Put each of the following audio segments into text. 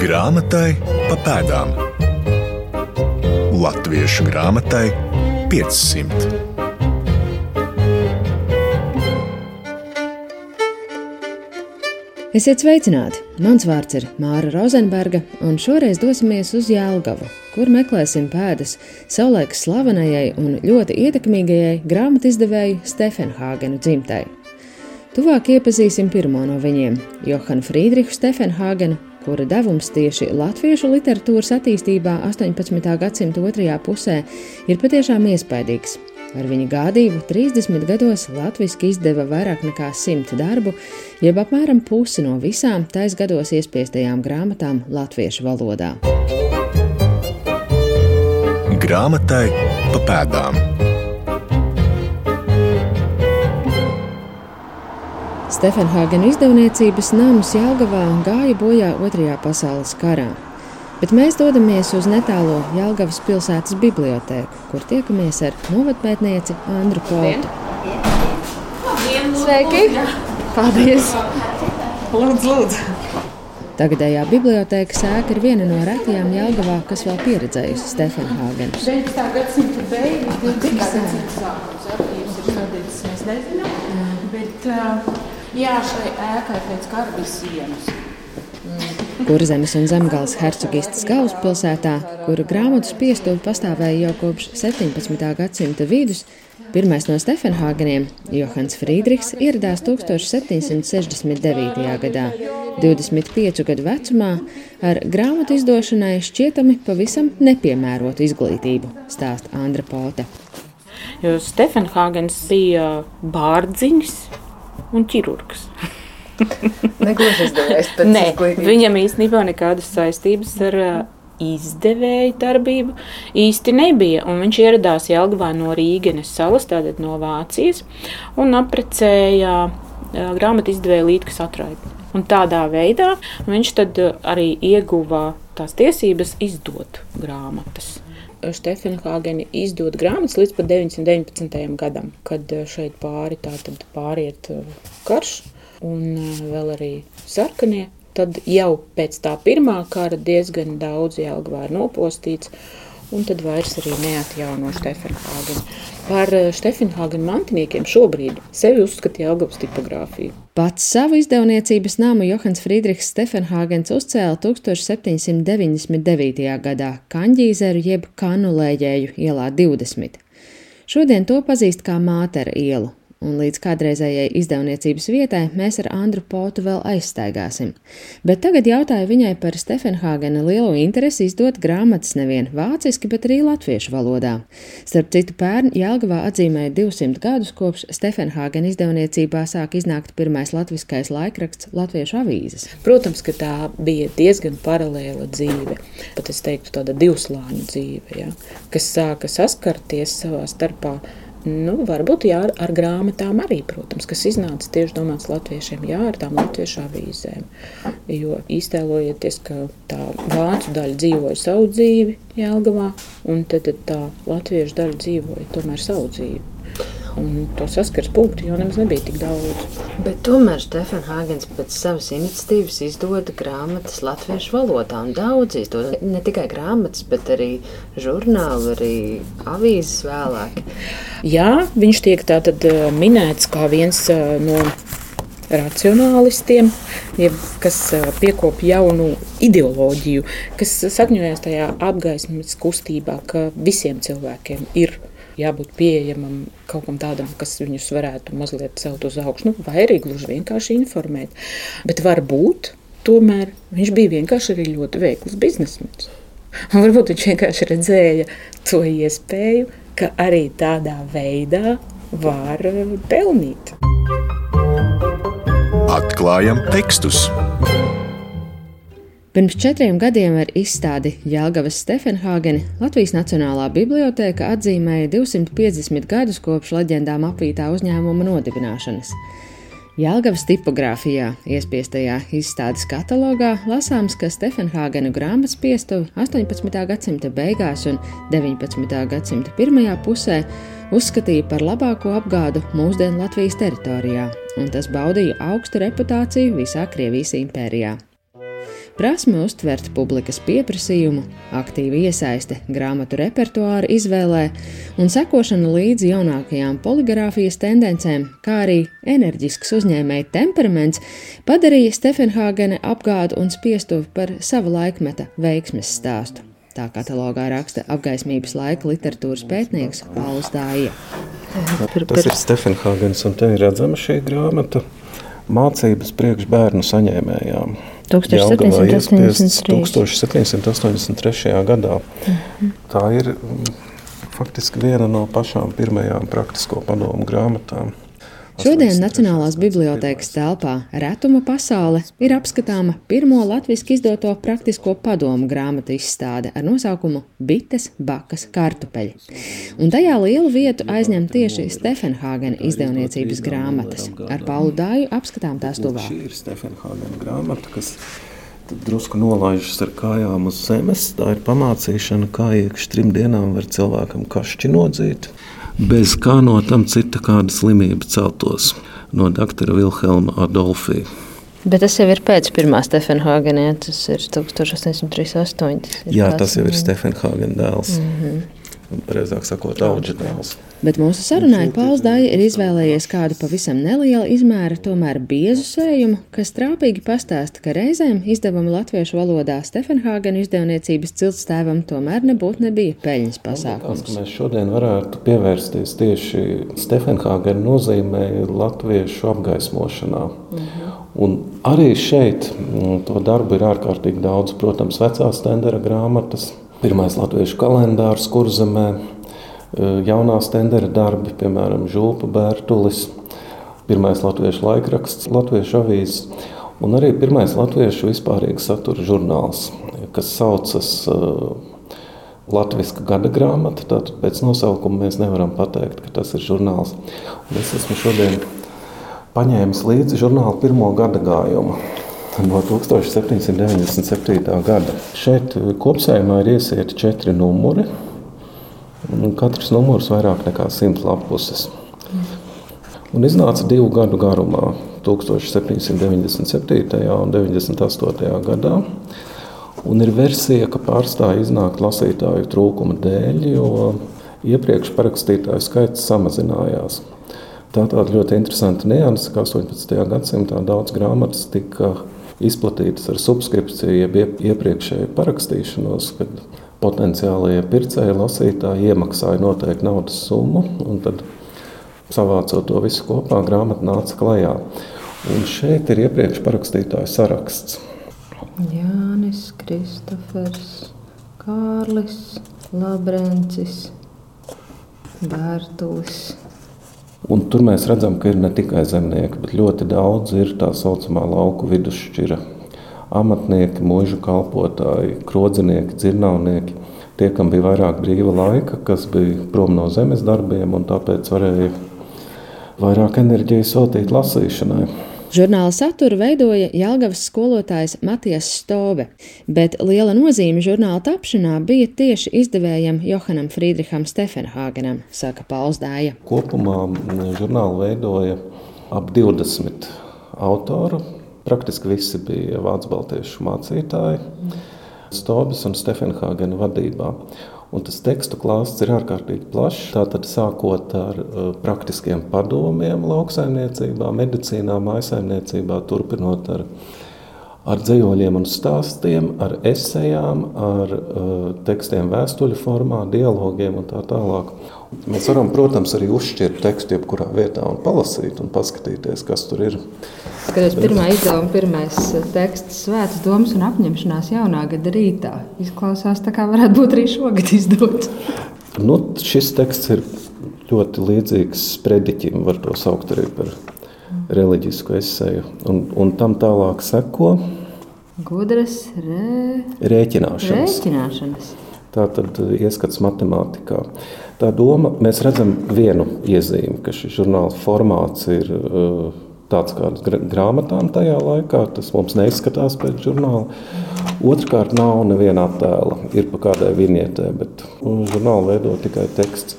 Grāmatai pa pēdām. Latviešu grāmatai 500. Esiet sveicināti! Mans vārds ir Māra Rozenberga, un šoreiz dosimies uz Jēlgavu, kur meklēsim pēdas savulaik slavenajai un ļoti ietekmīgajai grāmatu izdevēju Stefenhāgenu dzimtai. Tuvāk iepazīsim pirmo no viņiem - Johanu Friedrichu Stefenhāgenu, kura devums tieši latviešu literatūras attīstībā 18. gadsimta otrajā pusē ir patiešām iespaidīgs. Ar viņa gādību 30 gados latviešu izdeva vairāk nekā 100 darbu, jeb apmēram pusi no visām tais gados iespiestajām grāmatām latviešu valodā. Grāmatai pa pēdām. Stefenhāgena izdevniecības nams Jālgavā gāja bojā Otrajā pasaules karā. Bet mēs dodamies uz netālo Jālgavas pilsētas bibliotēku, kur tiekamies ar novatpētnieci Andru Poltu. Sveiki! Paldies! Lūdzu, lūdzu! Tagadējā bibliotēkas ēka ir viena no retajām Jālgavā, kas vēl pieredzējusi Stefenhāgenu. 19. gadsimta beigas, 20. gadsimta sākums mēs nezinām, bet uh, Jā, šai ēkai pēc kara bija sienas. Kurzemes un Zemgāles hercogistas galvaspilsētā, kura grāmatu spiestuve pastāvēja jau kopš 17. gadsimta vidus, pirmais no Stefenhāgeniem, Johans Friedrichs, ieradās 1769. gadā, 25 gadu vecumā, ar grāmatu izdošanai šķietami pavisam nepiemērotu izglītību, stāsta Andra Pote. Jo Stefenhāgens bija bārdziņš, un ķirurgs. Negluži izdevējs. Nē, viņam īstenībā nekādas saistības ar izdevēju darbību īsti nebija. Un viņš ieradās Jelgavā no Rīgenes salas, tātad no Vācijas, un aprecēja uh, grāmatu izdevēju Lītkas atraidi. Un tādā veidā viņš tad arī ieguva tās tiesības izdot grāmatas. Stefenhāgeni izdod grāmatas līdz pat 919. gadam, kad eh, šeit pāri pāriet eh, karš un eh, vēl arī sarkanie. Tad jau pēc tā pirmā kara diezgan daudz Jelgavā ir nopostīts, un tad vairs arī neatjauno Stefenhāgenu. Par Stefenhāgenu mantiniekiem šobrīd sevi uzskata Jelgavas tipogrāfija. Pats savu izdevniecības nāmu Johans Friedrichs Stefenhāgens uzcēla 1799. gadā Kaņģīzeru jeb Kanulēģēju ielā 20. Šodien to pazīst kā Mātera ielu, un līdz kādreizējai izdevniecības vietai mēs ar Andru Potu vēl aizstaigāsim. Bet tagad jautāju viņai par Stefenhāgena lielo interesi izdot grāmatas nevien vāciski, bet arī latviešu valodā. Starp citu, pērn Jelgavā atzīmēja 200 gadus kopš Stefenhāgena izdevniecībā sāk iznākt pirmais latviskais laikraksts Latviešu avīzes. Protams, ka tā bija diezgan paralēla dzīve, pat es teiktu tāda divslāņu dzīve, ja, kas sāka saskarties savā starpā Nu, varbūt jā, ar, grāmatām arī, protams, kas iznāca tieši domāts latviešiem, jā, ar tām latviešu avīzēm. Jo iztēlojieties, ka tā vācu daļa dzīvoja savu dzīvi Jelgavā, un tad, tad tā latviešu daļa dzīvoja tomēr savu dzīvi. Un to saskars punktu jau nemaz nebija tik daudz. Bet tomēr Stefans Hāgens pēc savas iniciatīvas izdod grāmatas latviešu valodā. Daudz izdod ne tikai grāmatas, bet arī žurnālu, arī avīzes vēlāk. Jā, viņš tiek tātad eh, minēts kā viens eh, no racionālistiem, kas eh, piekopja jaunu ideoloģiju, kas sakņojas tajā apgaismas kustībā, ka visiem cilvēkiem ir jābūt pieejamam kaut kam tādam, kas viņus varētu mazliet celt uz augšu, nu, vai arī gluži vienkārši informēt. Bet varbūt tomēr viņš bija vienkārši arī ļoti veikls biznesmenis. Un varbūt viņš vienkārši redzēja to iespēju, ka arī tādā veidā var pelnīt. Atklājam tekstus! Pirms četriem gadiem ar izstādi Jāgavas Stefenhāgeni Latvijas Nacionālā bibliotēka atzīmēja 250 gadus kopš leģendām apvītā uzņēmuma nodibināšanas. Jālgavas tipogrāfijā iespiestajā izstādes katalogā lasāms, ka Stefenhāgena grāmatas piestuvi 18. gadsimta beigās un 19. gadsimta pirmajā pusē uzskatīja par labāko apgādu mūsdienu Latvijas teritorijā, un tas baudīja augstu reputāciju visā Krievijas impērijā. Prasme uztvert publikas pieprasījumu, aktīva iesaiste grāmatu repertuāra izvēlē un sekošana līdzi jaunākajām poligrāfijas tendencēm, kā arī enerģisks uzņēmēja temperaments padarīja Stefenhāgene apgādu un spiestuvi par sava laikmeta veiksmes stāstu. Tā katalogā raksta apgaismības laika literatūras pētnieks Pauls Dāja. Tas ir Stefenhāgens, un te ir redzama šī grāmata mācības priekš bērnu saņēmējām. 1783. 1783. gadā. Mm -hmm. Tā ir faktiski viena no pašām pirmajām praktisko padomu grāmatām. Šodien Nacionālās bibliotēkas telpā Retuma pasaule ir apskatāma pirmo latviešu izdoto praktisko padomu grāmatu izstāde ar nosaukumu Bites, Bakas, Kartupeļi. Un tajā lielu vietu aizņem tieši Stefenhāgena izdevniecības grāmatas. Ar Paulu Dāju apskatām tās tuvāk. Šī ir Stefenhāgena grāmata, kas drusku nolaižas ar kājām uz zemes. Tā ir pamācīšana, kā iekšā trim dienām var cilvēkam kašķi nodzīt bez kā no tam cita kāda slimība celtos no doktora Vilhelma Adolfija. Bet tas jau ir pēc pirmā Stefenhāgena, ja tas ir 1838. Jā, tas jau ir Stefenhāgena dēls. Mm -hmm. Precīzāk sakot, dēls. Bet mūsu sarunai Pauls Dāja ir izvēlējies kādu pavisam nelielu izmēru, tomēr biezu sējumu, kas trāpīgi pastāsta, ka reizēm izdevumi latviešu valodā Stefenhāgena izdevniecības ciltstēvam tomēr nebūtu nebija peļņas pasākums. Liekas, mēs šodien varētu pievērsties tieši Stefenhāgena nozīmē latviešu apgaismošanā. -hmm. Un arī šeit mm, to darbu ir ārkārtīgi daudz. Protams, vecās stendera grāmatas, pirmais latviešu kalendārs kurzemē, Eh, jaunās tendera darbi, piemēram, Žulpa Bērtulis, pirmais latviešu laikraksts, latviešu avīzes, un arī pirmais latviešu vispārīgs satura žurnāls, kas saucas uh, Latvijas gada grāmata. Tātad pēc nosaukuma mēs nevaram pateikt, ka tas ir žurnāls. Un es esmu šodien paņēmis līdzi žurnālu pirmo gada gājumu. No 1797. gada. Šeit kopsējumā ir iesieti četri numuri. Katrs numurs vairāk nekā 100 lapuses. Un iznāca divu gadu garumā, 1797. un 98. gadā. Un ir versija, ka pārstāja iznākt lasītāju trūkuma dēļ, jo iepriekš parakstītāju skaits samazinājās. Tā tāda ļoti interesanta nianse, ka 18. gadsimtā daudz grāmatas tika izplatītas ar subskripciju, jeb iepriekšēju parakstīšanos, kad potenciālajie pircēji, lasītāji iemaksāja noteiktu naudas summu, un tad savācot to visu kopā, grāmata nāca klajā. Un šeit ir iepriekš parakstītāju saraksts. Jānis, Kristofers, Kārlis, Labrencis, Bērtulis. Un tur mēs redzam, ka ir ne tikai zemnieki, bet ļoti daudz ir tā saucamā lauku vidusšķira amatnieki, mūža kalpotāji, krodzinieki, dzirnavnieki. Tie, kam bija vairāk brīva laika, kas bija prom no zemes darbiem, un tāpēc varēja vairāk enerģijas veltīt lasīšanai. Žurnāla saturu veidoja Jālgavas skolotājs Matijas Stove, bet liela nozīme žurnāla tapšanā bija tieši izdevējam Johanam Friedriham Stefenhāgenam, saka Pauls Dāja. Kopumā žurnālu veidoja ap 20 autoru, Praktiski visi bija vācu baltiešu mācītāji, Stobis un Stefenhāgena vadībā. Un tas tekstu klāsts ir ārkārtīgi plašs. Tātad sākot ar uh, praktiskiem padomiem lauksaimniecībā, medicīnā, maisaimniecībā, turpinot ar ar dzīsļiem un stāstiem, ar esejām, ar uh, tekstiem vēstuļu formā, dialogiem un tā tālāk. Mēs varam, protams, arī uzšķirt tekstu jebkurā vietā un palasīt un paskatīties, kas tur ir. Skatos, pirmā izdevuma, pirmais uh, teksts, svētas domas un apņemšanās jaunā gada rītā. Izklausās tā kā varētu būt arī šogad izdots. nu, šis teksts ir ļoti līdzīgs sprediķim, var to saukt arī par reliģisku esēju. Un, un tam tālāk seko gudras rē... rēķināšanas. rēķināšanas. Tā tad ieskats matemātikā. Tā doma, mēs redzam vienu iezīmi, ka šis žurnāls formāts ir uh, tāds kāds grāmatām tajā laikā. Tas mums neizskatās pēc žurnāla. Otrkārt, nav neviena attēla. Ir pa kādai vinietē, bet žurnālu veido tikai teksts.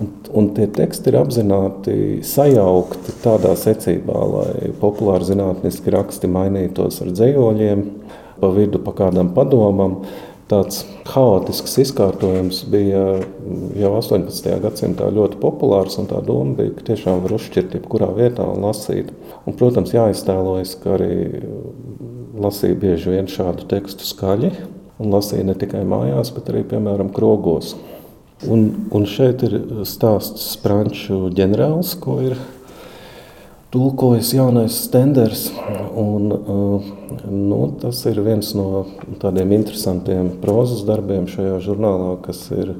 Un, un tie teksti ir apzināti sajaukti tādā secībā, lai populāri zinātniski raksti mainītos ar dzējoļiem, pa vidu pa kādam padomam. Tāds haotisks izkārtojums bija jau 18. gadsimtā ļoti populārs, un tā doma bija, ka tiešām var uzšķirt jebkurā vietā un lasīt. Un, protams, jāiztēlojas, ka arī lasīja bieži vien šādu tekstu skaļi, un lasīja ne tikai mājās, bet arī, piemēram, krogos. Un, un šeit ir stāsts Franču ģenerālis, ko ir tulkojas jaunais Stenders. Un, uh, nu, tas ir viens no tādiem interesantiem prozas darbiem šajā žurnālā, kas ir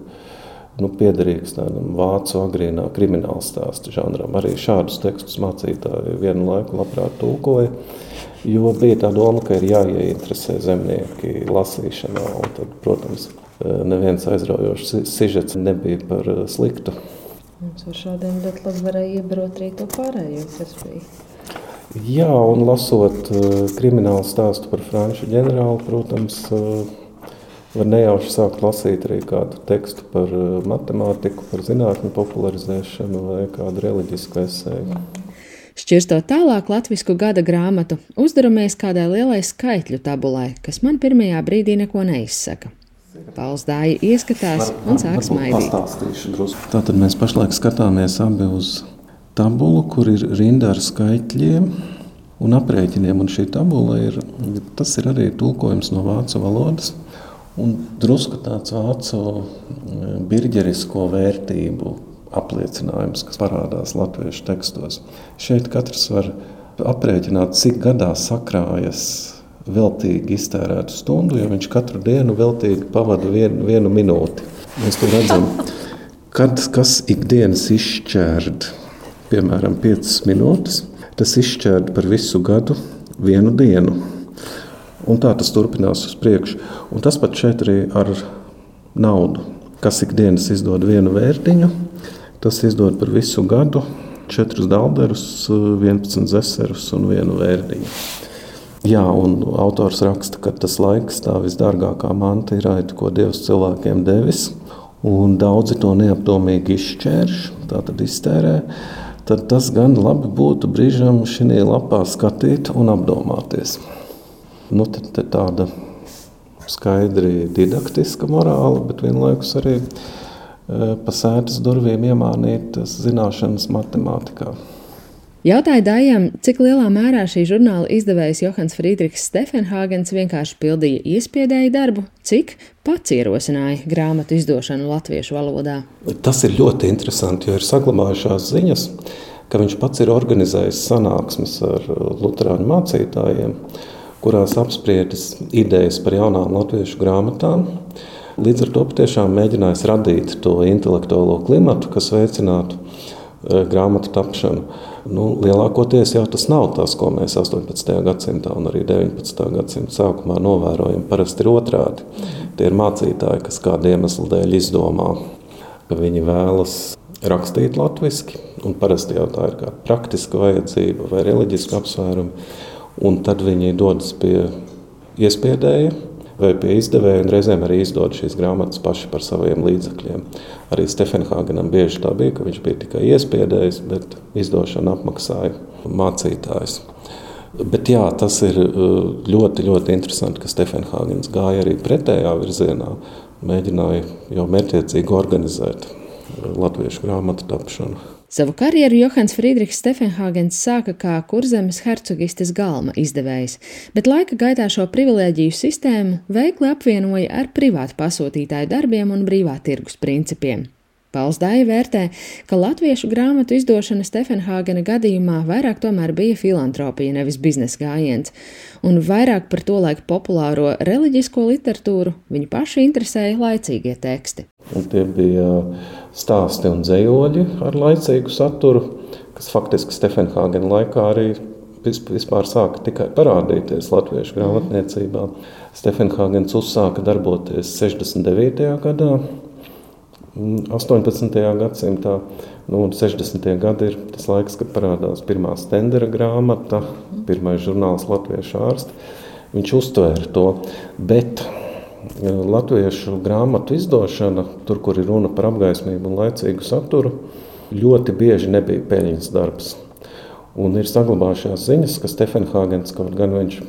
nu, piederīgs tādam vācu agrīnā krimināla stāstu žanram. Arī šādus tekstus mācītāji vienu laiku labprāt tulkoja. Jo bija tā doma, ka ir jāieinteresē zemnieki lasīšanā. Tad, protams, neviens aizraujošs sižets nebija par sliktu. Mums ar šādiem ļoti labi varēja iebrot arī to pārējo, kas bija. Jā, un lasot uh, kriminālu stāstu par franču ģenerāli, protams, uh, var nejauši sākt lasīt arī kādu tekstu par uh, matemātiku, par zinātņu popularizēšanu vai kādu reliģisku esēju. Šķirstot tālāk latviešu gada grāmatu, uzdaramies kādai lielai skaitļu tabulai, kas man pirmajā brīdī neko neizsaka. Pauls dāja ieskatās un sāk smaidīt. Tātad mēs pašlaik skatāmies abi uz tabulu, kur ir rinda ar skaitļiem un aprēķiniem. Un šī tabula ir, tas ir arī tulkojums no vācu valodas. Un drusku tāds vācu e, birģerisko vērtību apliecinājums, kas parādās latviešu tekstos. Šeit katrs var aprēķināt, cik gadā sakrājas veltīgi iztērētu stundu, jo viņš katru dienu veltīgi pavada vienu, vienu minūti. Mēs to redzam, kad kas ikdienas izšķērd, piemēram, 5 minūtes, tas izšķērd par visu gadu vienu dienu. Un tā tas turpinās uz priekšu. Un tas pat šeit arī ar naudu. Kas ikdienas izdod vienu vērtiņu, tas izdod par visu gadu četrus dalderus, 11 zeserus un vienu vērtiņu. Jā, un autors raksta, ka tas laiks, tā visdārgākā manta ir raita, ko Dievs cilvēkiem devis, un daudzi to neapdomīgi izšķērš, tātad iztērē. Tad tas gan labi būtu brīžam šī lapā skatīt un apdomāties. Nu, tad, tad tāda skaidri didaktiska morāla, bet vienlaikus arī e, pa sēdes durvīm iemānītas zināšanas matemātikā. Jautāju Dājam, cik lielā mērā šī žurnāla izdevējs Johans Friedrichs Stefenhāgens vienkārši pildīja iespiedēju darbu, cik pats ierosināja grāmatu izdošanu latviešu valodā. Tas ir ļoti interesanti, jo ir saglabājušās ziņas, ka viņš pats ir organizējis sanāksmes ar luterāņu mācītājiem, kurās apspriedis idejas par jaunām latviešu grāmatām. Līdz ar to patiešām mēģinājis radīt to intelektuālo klimatu, kas veicinātu eh, grāmatu tapšanu. Nu, lielākoties jau tas nav tas, ko mēs 18. gadsimtā un arī 19. gadsimta sākumā novērojam. Parasti ir otrādi. Tie ir mācītāji, kas kādu iemeslu dēļ izdomā, ka viņi vēlas rakstīt latviešu, un parasti jau tā ir kā praktiska vajadzība vai reliģiska apsvēruma. Un tad viņi dodas pie iespiedēja vai pie izdevēja, un reizēm arī izdod šīs grāmatas paši par saviem līdzekļiem. Arī Stefenhāgenam bieži tā bija, ka viņš bija tikai iespiedējis, bet izdošanu apmaksāja mācītājs. Bet jā, tas ir uh, ļoti, ļoti interesanti, ka Stefenhāgens gāja arī pretējā virzienā, mēģināja jau mērķiecīgi organizēt uh, latviešu grāmatu tapšanu. Savu karjeru Johans Friedrichs Stefenhāgens sāka kā kurzemes hercogistes galma izdevējs, bet laika gaitā šo privilēģiju sistēmu veikli apvienoja ar privātu pasūtītāju darbiem un brīvā tirgus principiem. Pauls Dāja vērtē, ka latviešu grāmatu izdošana Stefenhāgena gadījumā vairāk tomēr bija filantropija, nevis biznesa gājiens, un vairāk par to laiku populāro reliģisko literatūru viņu pašu interesēja laicīgie teksti. Un tie bija stāsti un dzējoļi ar laicīgu saturu, kas faktiski Stefenhāgena laikā arī vispār sāka tikai parādīties latviešu grāmatniecībā. Stefenhāgens uzsāka darboties 69. gadā, 18. gadsimtā. Nu, 60. gadi ir tas laiks, kad parādās pirmā stendera grāmata, pirmais žurnāls Latviešu ārsti. Viņš uztvēra to, bet latviešu grāmatu izdošana, tur, kur ir runa par apgaismību un laicīgu saturu, ļoti bieži nebija peļņas darbs. Un ir saglabājušās ziņas, ka Stefenhāgens kaut gan viņš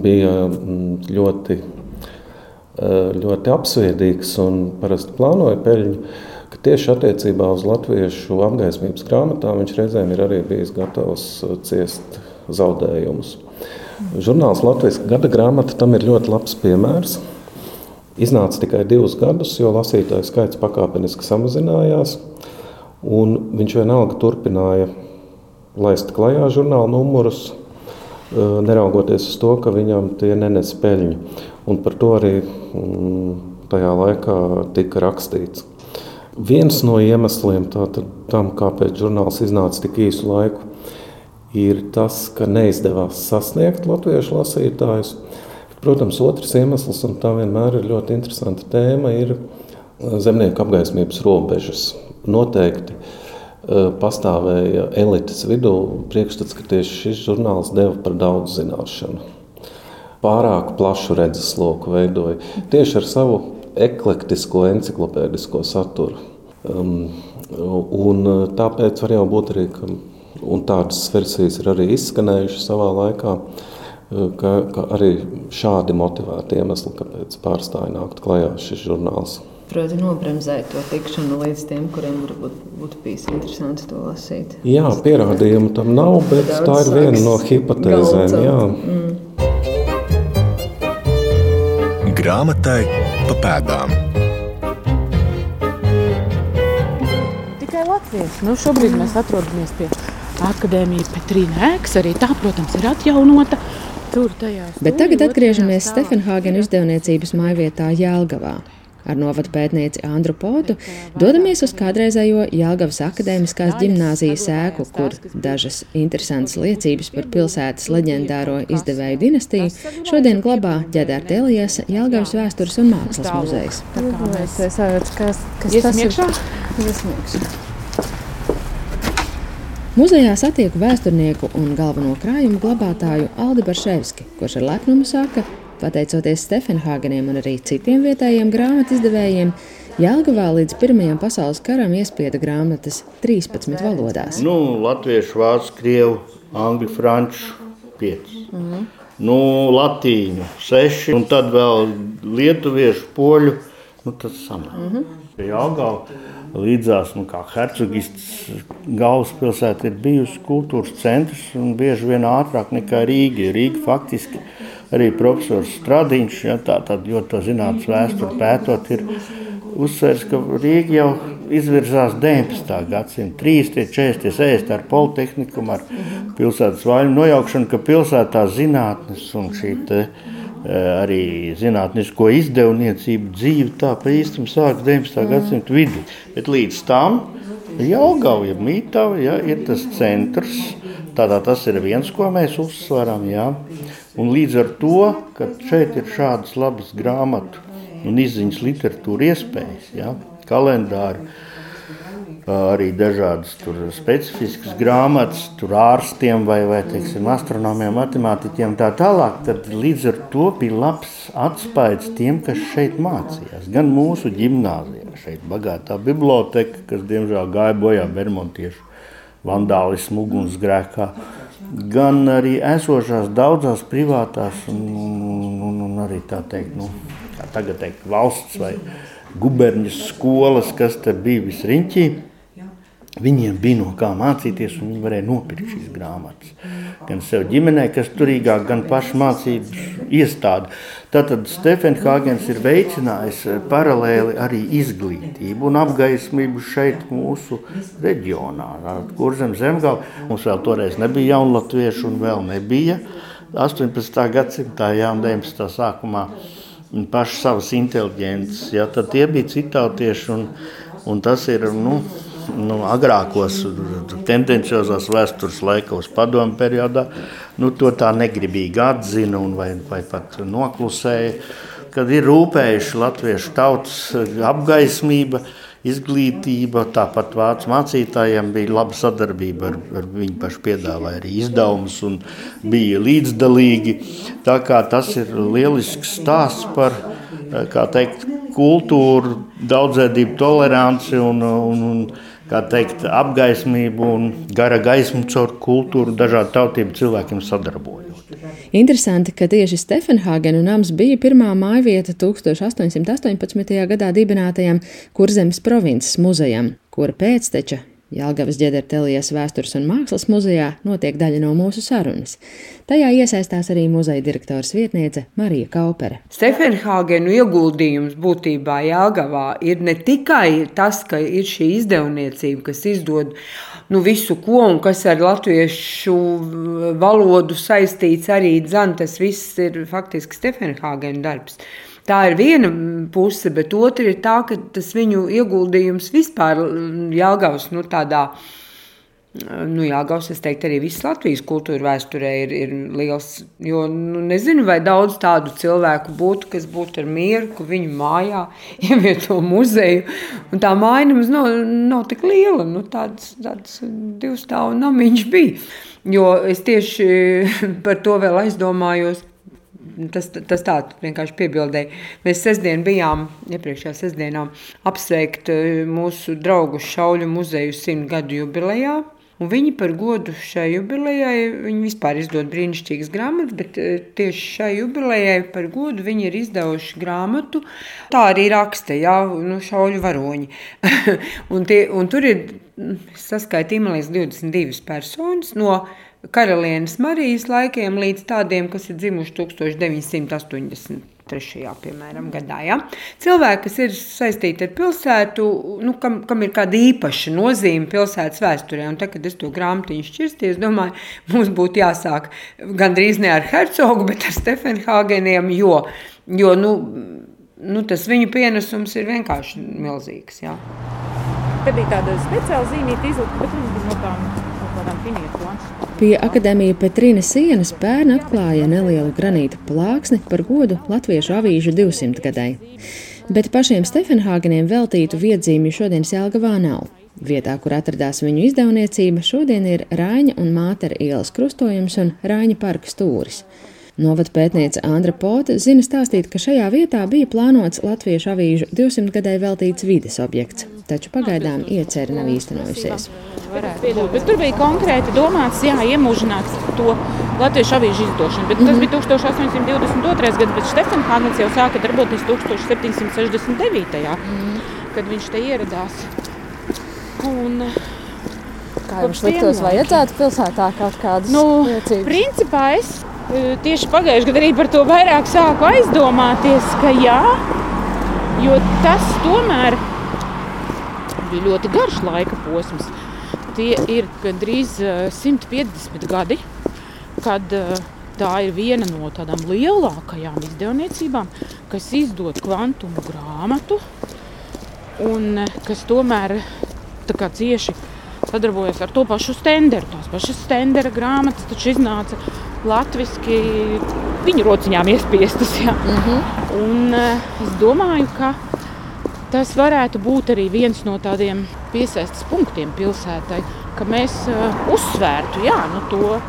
bija mm, ļoti, ļoti apsviedīgs un parasti plānoja peļņu. Tieši attiecībā uz latviešu apgaismības grāmatām viņš reizēm ir arī bijis gatavs ciest zaudējumus. Žurnāls Latvijas gada grāmata tam ir ļoti labs piemērs. Iznāca tikai divus gadus, jo lasītāju skaits pakāpeniski samazinājās. Viņš vienalga turpināja laist klajā žurnāla numurus, neraugoties uz to, ka viņam tie nenes peļņu. Un par to arī mm, tajā laikā tika rakstīts. Viens no iemesliem tātad, tam, kāpēc žurnāls iznāca tik īsu laiku, ir tas, ka neizdevās sasniegt latviešu lasītājus. Protams, otrs iemesls, un tā vienmēr ir ļoti interesanta tēma, ir zemnieku apgaismības robežas. Noteikti uh, Eh, pastāvēja elites vidū priekšstats, ka tieši šis žurnāls deva par daudz zināšanu. Pārāk plašu redzesloku veidoja tieši ar savu eklektisko, encyklopēdisko saturu. Um, un eh, tāpēc var jau būt arī, ka tādas versijas ir arī izskanējušas savā laikā, eh, ka, ka arī šādi motivēti iemesli, kāpēc pārstāja nākt klajā šis žurnāls proti, nobremzēt to tikšanu līdz tiem, kuriem varbūt būtu bijis interesanti to lasīt. Jā, pierādījumu tam nav, bet Daudz tā ir viena no hipotēzēm. Mm. Grāmatai pa pēdām. Tikai latvieši. Nu, šobrīd mēs atrodamies pie akadēmijas Petrīna ēkas. Arī tā, protams, ir atjaunota. Tur, Bet tagad atgriežamies Stefenhāgena izdevniecības mājvietā Jēlgavā. Ar novadu pētnieci Andru Potu dodamies uz kādreizējo Jālgavas akadēmiskās ģimnāzijas ēku, kur dažas interesantas liecības par pilsētas leģendāro izdevēju dinastiju šodien glabā ģedārta Elijas Jālgavas vēstures un mākslas muzejs. Kas, kas tas ir? Muzejā satieku vēsturnieku un galveno krājumu glabātāju Aldi Barševski, kurš ar lepnumu saka, Pateicoties Stefenhāgeniem un arī citiem vietējiem grāmatu izdevējiem, Jālgavā līdz Pirmajam pasaules karam iespieda grāmatas 13 valodās. Nu, latviešu, vācu, krievu, angļu, franču 5. Mm -hmm. nu, latīņu 6 un tad vēl lietuviešu, poļu. Nu, tas sanāk. Mm -hmm. Jālgava līdzās, nu, kā hercogists galvaspilsēta ir bijusi kultūras centrs un bieži vien ātrāk nekā Rīga. Rīga faktiski arī profesors Stradiņš, ja, tā, tad, jo to zinātnes vēsturi pētot, ir uzsvers, ka Rīga jau izvirzās 19. gadsimta 30, 40, 60 ar politehniku, ar pilsētas vaļu nojaukšanu, ka pilsētā zinātnes un šī te, e, arī zinātnisko izdevniecību dzīve tā pa īstam sākas 19. gadsimta vidū. Bet līdz tam Jelgava, Mītava, ja, ir tas centrs, tādā tas ir viens, ko mēs uzsveram, ja. Un līdz ar to, ka šeit ir šādas labas grāmatu un izziņas literatūra iespējas, ja, kalendāri, arī dažādas specifiskas grāmatas, tur ārstiem vai, vai teiksim, astronomiem, matemātiķiem tā tālāk, tad līdz ar to bija labs atspaids tiem, kas šeit mācījās. Gan mūsu ģimnāzijā, šeit bagātā biblioteka, kas diemžēl gāja bojā bermontiešu vandālismu ugunsgrēkā, gan arī esošās daudzās privātās un, un, un arī tā teikt, nu, kā tagad teikt, valsts vai guberņas skolas, kas te bija visriņķī. Viņiem bija no kā mācīties, un viņi varēja nopirkt šīs grāmatas. Gan sev ģimenē, kas turīgāk, gan pašu mācību iestādi. Tātad Stefenhāgens ir veicinājis paralēli arī izglītību un apgaismību šeit mūsu reģionā. Kur zem zemgala mums vēl toreiz nebija jaunlatviešu un vēl nebija 18. gadsimtā, jā, un 19. sākumā paši savas inteliģences. Ja, tad tie bija citautieši un, un tas ir, nu, nu, agrākos tendenciozās vēstures laikos, padomu periodā, nu, to tā negribīgi atzina vai, vai pat noklusēja. Kad ir rūpējuši latviešu tautas apgaismība, izglītība, tāpat vācu mācītājiem bija laba sadarbība ar, ar viņu pašu piedāvāja arī izdevumus un bija līdzdalīgi. Tā kā tas ir lielisks stāsts par, kā teikt, kultūru, daudzveidību, toleranci un, un, un teikt, apgaismību un gara gaismu caur kultūru dažādu tautību cilvēkiem sadarbojot. Interesanti, ka tieši Stefenhāgena nams bija pirmā mājvieta 1818. gadā dibinātajam Kurzemes provinces muzejam, kura pēcteča Jālgavas ģedertelijas vēstures un mākslas muzejā notiek daļa no mūsu sarunas. Tajā iesaistās arī muzeja direktors vietniece Marija Kaupere. Stefenhāgenu ieguldījums būtībā Jālgavā ir ne tikai tas, ka ir šī izdevniecība, kas izdod nu, visu ko un kas ar latviešu valodu saistīts arī dzan, tas viss ir faktiski Stefenhāgenu darbs. Tā ir viena puse, bet otra ir tā, ka tas viņu ieguldījums vispār Jāgaunas nu, tādā. Nu, jā, Gauss, es teiktu, arī visas Latvijas kultūra vēsturē ir, ir liels. Jo nu, nezinu, vai daudz tādu cilvēku būtu, kas būtu ar mieru, ka viņu mājā ievieto muzeju. Un tā māja nemaz nav, nav tik liela. Nu, tāds, tāds divu stāvu namiņš bija. Jo es tieši par to vēl aizdomājos tas, tas tā vienkārši piebildēja. Mēs sestdien bijām, iepriekšējā sestdienā, apsveikt eh, mūsu draugu Šauļu muzeju simt gadu jubilejā. Un viņi par godu šai jubilejai, viņi vispār izdod brīnišķīgas grāmatas, bet eh, tieši šai jubilejai par godu viņi ir izdevuši grāmatu. Tā arī raksta, jā, nu, šauļu varoņi. un, tie, un tur ir saskaitīja, man liekas, 22 personas no karalienes Marijas laikiem līdz tādiem, kas ir dzimuši 1983. Piemēram, gadā, ja? Cilvēki, kas ir saistīti ar pilsētu, nu, kam, kam ir kāda īpaša nozīme pilsētas vēsturē. Un tad, kad es to grāmatiņu šķirstīju, es domāju, mums būtu jāsāk gandrīz ne ar Hercogu, bet ar Stefenhāgeniem, jo, jo nu, nu, tas viņu pienesums ir vienkārši milzīgs. Ja? Te bija tāda speciāla zīmīta izlika, bet mums bija no tām, no tādām finietu Pie akadēmija Petrīna sienas pērn atklāja nelielu granīta plāksni par godu latviešu avīžu 200 gadai. Bet pašiem Stefenhāgeniem veltītu viedzīmju šodienas Jelgavā nav. Vietā, kur atradās viņu izdevniecība, šodien ir Rāņa un Mātera ielas krustojums un Rāņa parka stūris. Novada pētniece Andra Pote zina stāstīt, ka šajā vietā bija plānots latviešu avīžu 200 gadai veltīts vides objekts, taču pagaidām iecerē nav īstenojusies. Bet tur bija konkrēti domāts, jā, iemūžināt to latviešu avīžu izdošanu. Bet tas bija 1822. gads, bet Stefenhāgens jau sāka darboties 1769. Mm. kad viņš te ieradās. Un, Kā jums liktos, vajadzētu pilsētā kaut kādas nu, liecības? Principā es tieši pagājušajā gadā arī par to vairāk sāku aizdomāties, ka jā, jo tas tomēr bija ļoti garš laika posms tie ir gandrīz 150 eh, gadi, kad eh, tā ir viena no tādām lielākajām izdevniecībām, kas izdod kvantumu grāmatu un eh, kas tomēr cieši sadarbojas ar to pašu stenderu. Tās pašas stendera grāmatas taču iznāca latviešu viņu rociņām iespiestas. Ja? Mm -hmm. Un, es domāju, ka tas varētu būt arī viens no tādiem piesaistes punktiem pilsētai, ka mēs uh, uzsvērtu jā, nu, to,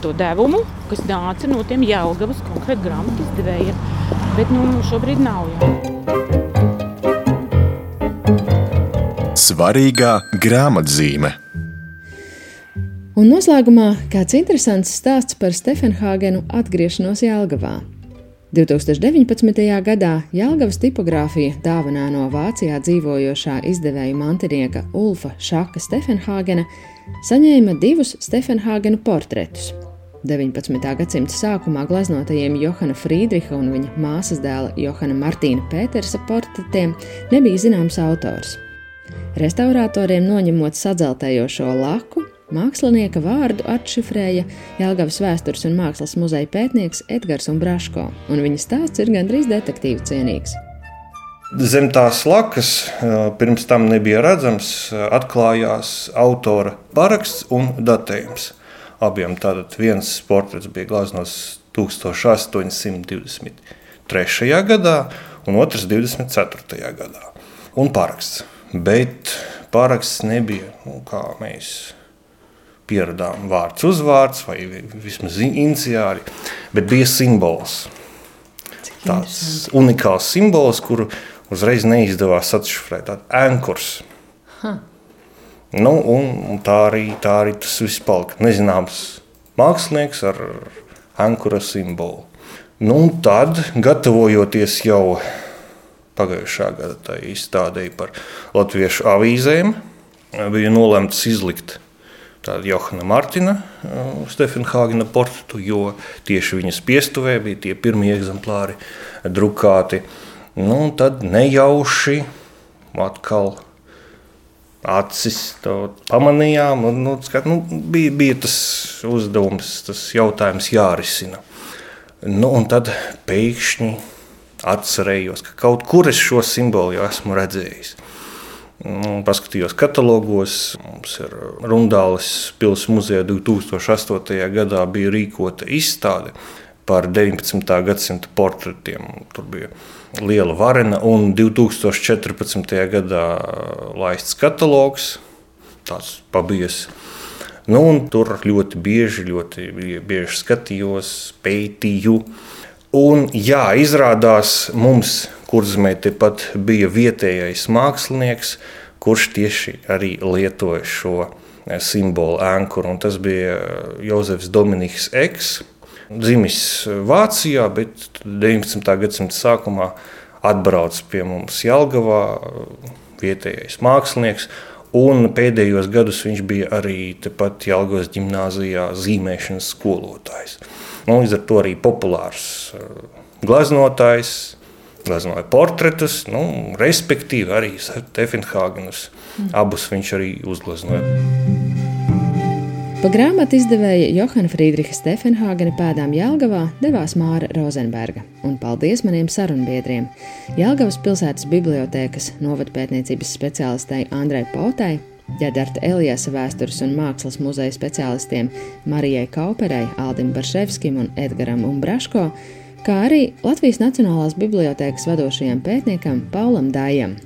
to devumu, kas nāca no tiem Jālgavas konkrēti grāmatu izdevējiem. Bet nu, šobrīd nav. Jā. Svarīgā grāmatzīme. Un noslēgumā kāds interesants stāsts par Stefenhāgenu atgriešanos Jālgavā. 2019. gadā Jālgavas tipogrāfija dāvanā no Vācijā dzīvojošā izdevēja mantinieka Ulfa Šaka Stefenhāgena saņēma divus Stefenhāgena portretus. 19. gadsimta sākumā gleznotajiem Johana Friedricha un viņa māsas dēla Johana Martīna Pētersa portretiem nebija zināms autors. Restauratoriem noņemot sadzeltējošo laku, Mākslinieka vārdu atšifrēja Jālgavas vēstures un mākslas muzeja pētnieks Edgars Umbraško, un viņa stāsts ir gandrīz detektīvu cienīgs. Zem tās lakas pirms tam nebija redzams, atklājās autora paraksts un datējums. Abiem tātad viens portrets bija glaznots 1823. gadā, un otrs 24. gadā. Un paraksts. Bet paraksts nebija, nu, kā mēs pieradām vārds, uzvārds vai vismaz iniciāli, bet bija simbols. Tāds unikāls simbols, kuru uzreiz neizdevās atšifrēt. Tāds ankurs. Huh. Nu, un, un tā, arī, tā arī tas viss palika. Nezināms mākslinieks ar ankura simbolu. Nu, un tad, gatavojoties jau pagājušā gada izstādēji par latviešu avīzēm, bija nolemts izlikt tādu Johana Martina, uh, Stefenhāgena portretu, jo tieši viņas piestuvē bija tie pirmie eksemplāri drukāti. Nu, tad nejauši atkal acis pamanījām. Un, nu, skat, nu, bija, bija tas uzdevums, tas jautājums jārisina. Nu, un tad pēkšņi atcerējos, ka kaut kur es šo simbolu jau esmu redzējis. Paskatījos katalogos, mums ir Rundāles pilsētas muzejā 2008. gadā bija rīkota izstāde par 19. gadsimta portretiem. Tur bija liela varena, un 2014. gadā laists katalogs, tāds pabies. Nu, tur ļoti bieži, ļoti bieži skatījos, pētīju. Un, jā, izrādās, mums kurzemē tepat bija vietējais mākslinieks, kurš tieši arī lietoja šo simbolu ēnkuru. Tas bija Jozefs Dominiks Eks dzimis Vācijā, bet 19. gadsimta sākumā atbrauc pie mums Jelgavā, vietējais mākslinieks. Un pēdējos gados viņš bija arī tepat Jelgavas gimnājā zīmēšanas skolotājs. Nu, līdz ar to arī populārs glaznotājs, gleznoja portretus, nu, respektīvi arī Stefenhāgenus. Abus viņš arī uzgleznoja. Pa grāmatu izdevēja Johana Friedricha Stefenhāgena pēdām Jālgavā devās Māra Rozenberga, un paldies maniem sarunbiedriem - Jālgavas pilsētas bibliotēkas novadpētniecības speciālistei Andrai Pautai, Ģedarta Elijasa vēstures un mākslas muzeja speciālistiem Marijai Kauperai, Aldim Barševskim un Edgaram Umbraško, kā arī Latvijas Nacionālās bibliotēkas vadošajam pētniekam Paulam Dājam.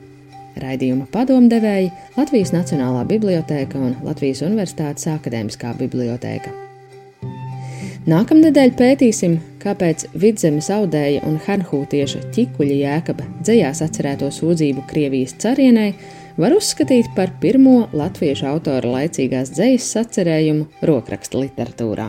Raidījuma padomdevēji Latvijas Nacionālā bibliotēka un Latvijas Universitātes akadēmiskā bibliotēka. Nākamnedēļ pētīsim, kāpēc vidzemes audēja un hanhūtieša ķikuļa jēkaba dzējās atcerēto sūdzību Krievijas carienai var uzskatīt par pirmo latviešu autora laicīgās dzejas sacerējumu rokraksta literatūrā.